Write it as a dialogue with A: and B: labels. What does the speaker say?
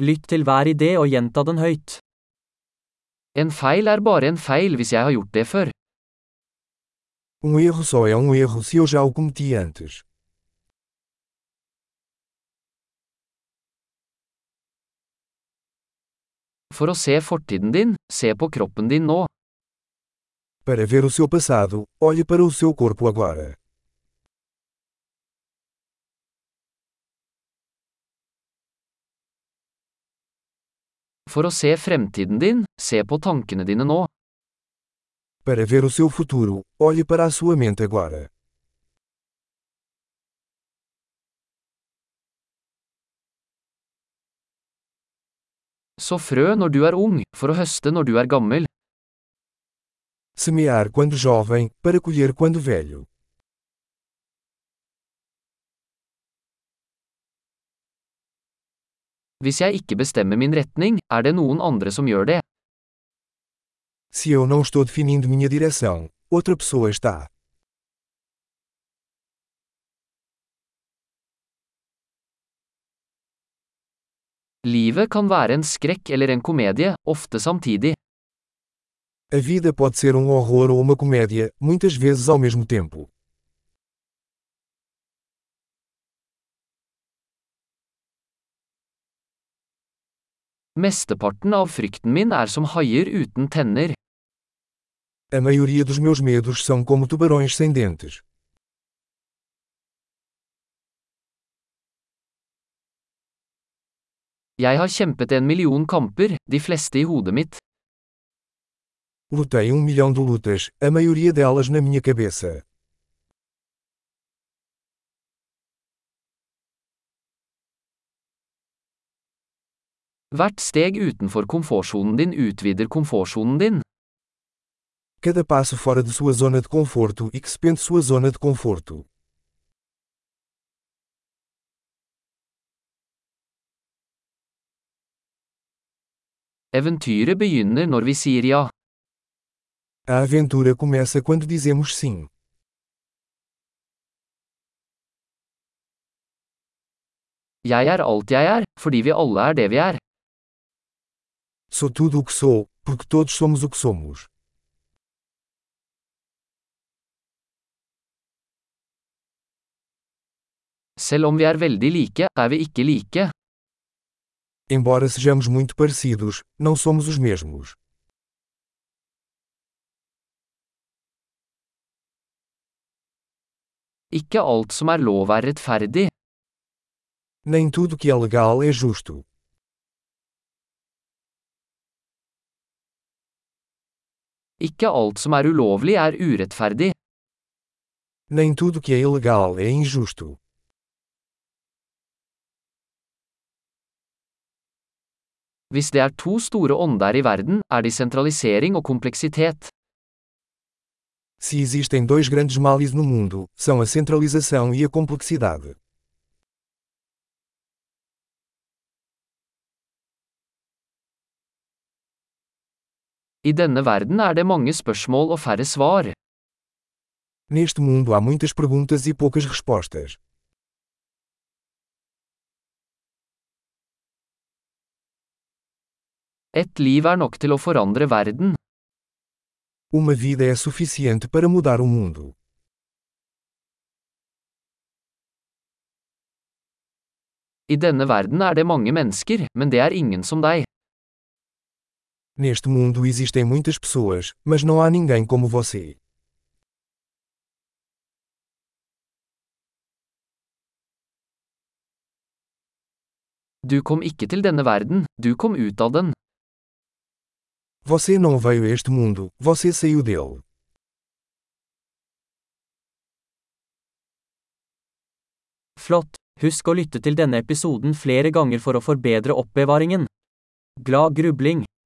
A: Lytt til hver idé og gjenta den høyt.
B: En feil er bare en feil hvis jeg har gjort det før.
C: Um erro só é um erro se eu já o cometi antes.
B: For å se fortiden din, se på kroppen din nå.
C: Para ver o seu passado, olhe para o seu corpo agora.
B: For å se fremtiden din, se på tankene dine nå.
C: Para ver o seu futuro, olhe para a sua mente agora.
B: Så frø når du er ung, for å høste når du er gammel.
C: Semear quando jovem, para colher quando velho.
B: Hvis jeg ikke bestemmer min retning, er det noen andre som gjør det.
C: Se eu não estou definindo minha direção, outra pessoa está.
B: Livet kan være en skrekk eller en komedie, ofte samtidig.
C: A vida pode ser um horror ou uma comédia, muitas vezes ao mesmo tempo.
B: Mesteparten av frykten min er som haier uten tenner.
C: A maioria dos meus medos são como tubarões sem dentes.
B: Jeg har kjempet en million kamper, de fleste i hodet mitt.
C: Lutei um milhão de lutas, a maioria delas na minha cabeça.
B: Hvert steg utenfor komfortsonen din utvider komfortsonen din.
C: Cada passo fora de sua zona de conforto expande sua zona de conforto.
B: Eventyret begynner når vi sier ja.
C: A aventura começa quando dizemos sim.
B: Jeg er alt jeg er, fordi vi alle er det vi er.
C: Sou tudo o que sou, porque todos somos o que somos.
B: Selv om vi er veldig like, er vi ikke like.
C: Embora sejamos muito parecidos, não somos os mesmos.
B: Ikke alt som er lov er rettferdig.
C: Nem tudo que é legal é justo.
B: Ikke alt som er ulovlig er urettferdig.
C: Nem tudo que é ilegal é injusto.
B: Hvis det er to store ånder i verden, er de sentralisering og kompleksitet.
C: Se existem dois grandes males no mundo, são a centralização e a complexidade.
B: I denne verden er det mange spørsmål og færre svar.
C: Neste mundo há muitas perguntas e poucas respostas.
B: Et liv er nok til å forandre verden.
C: Uma vida é suficiente para mudar o mundo.
B: I denne verden er det mange mennesker, men det er ingen som deg.
C: Neste mundo existem muitas pessoas, mas não há ninguém como você.
B: Du kom ikke til denne verden, du kom ut av den.
C: Você não veio a este mundo, você saiu dele.
A: Flott! Husk å lytte til denne episoden flere ganger for å forbedre oppbevaringen. Glad grubling!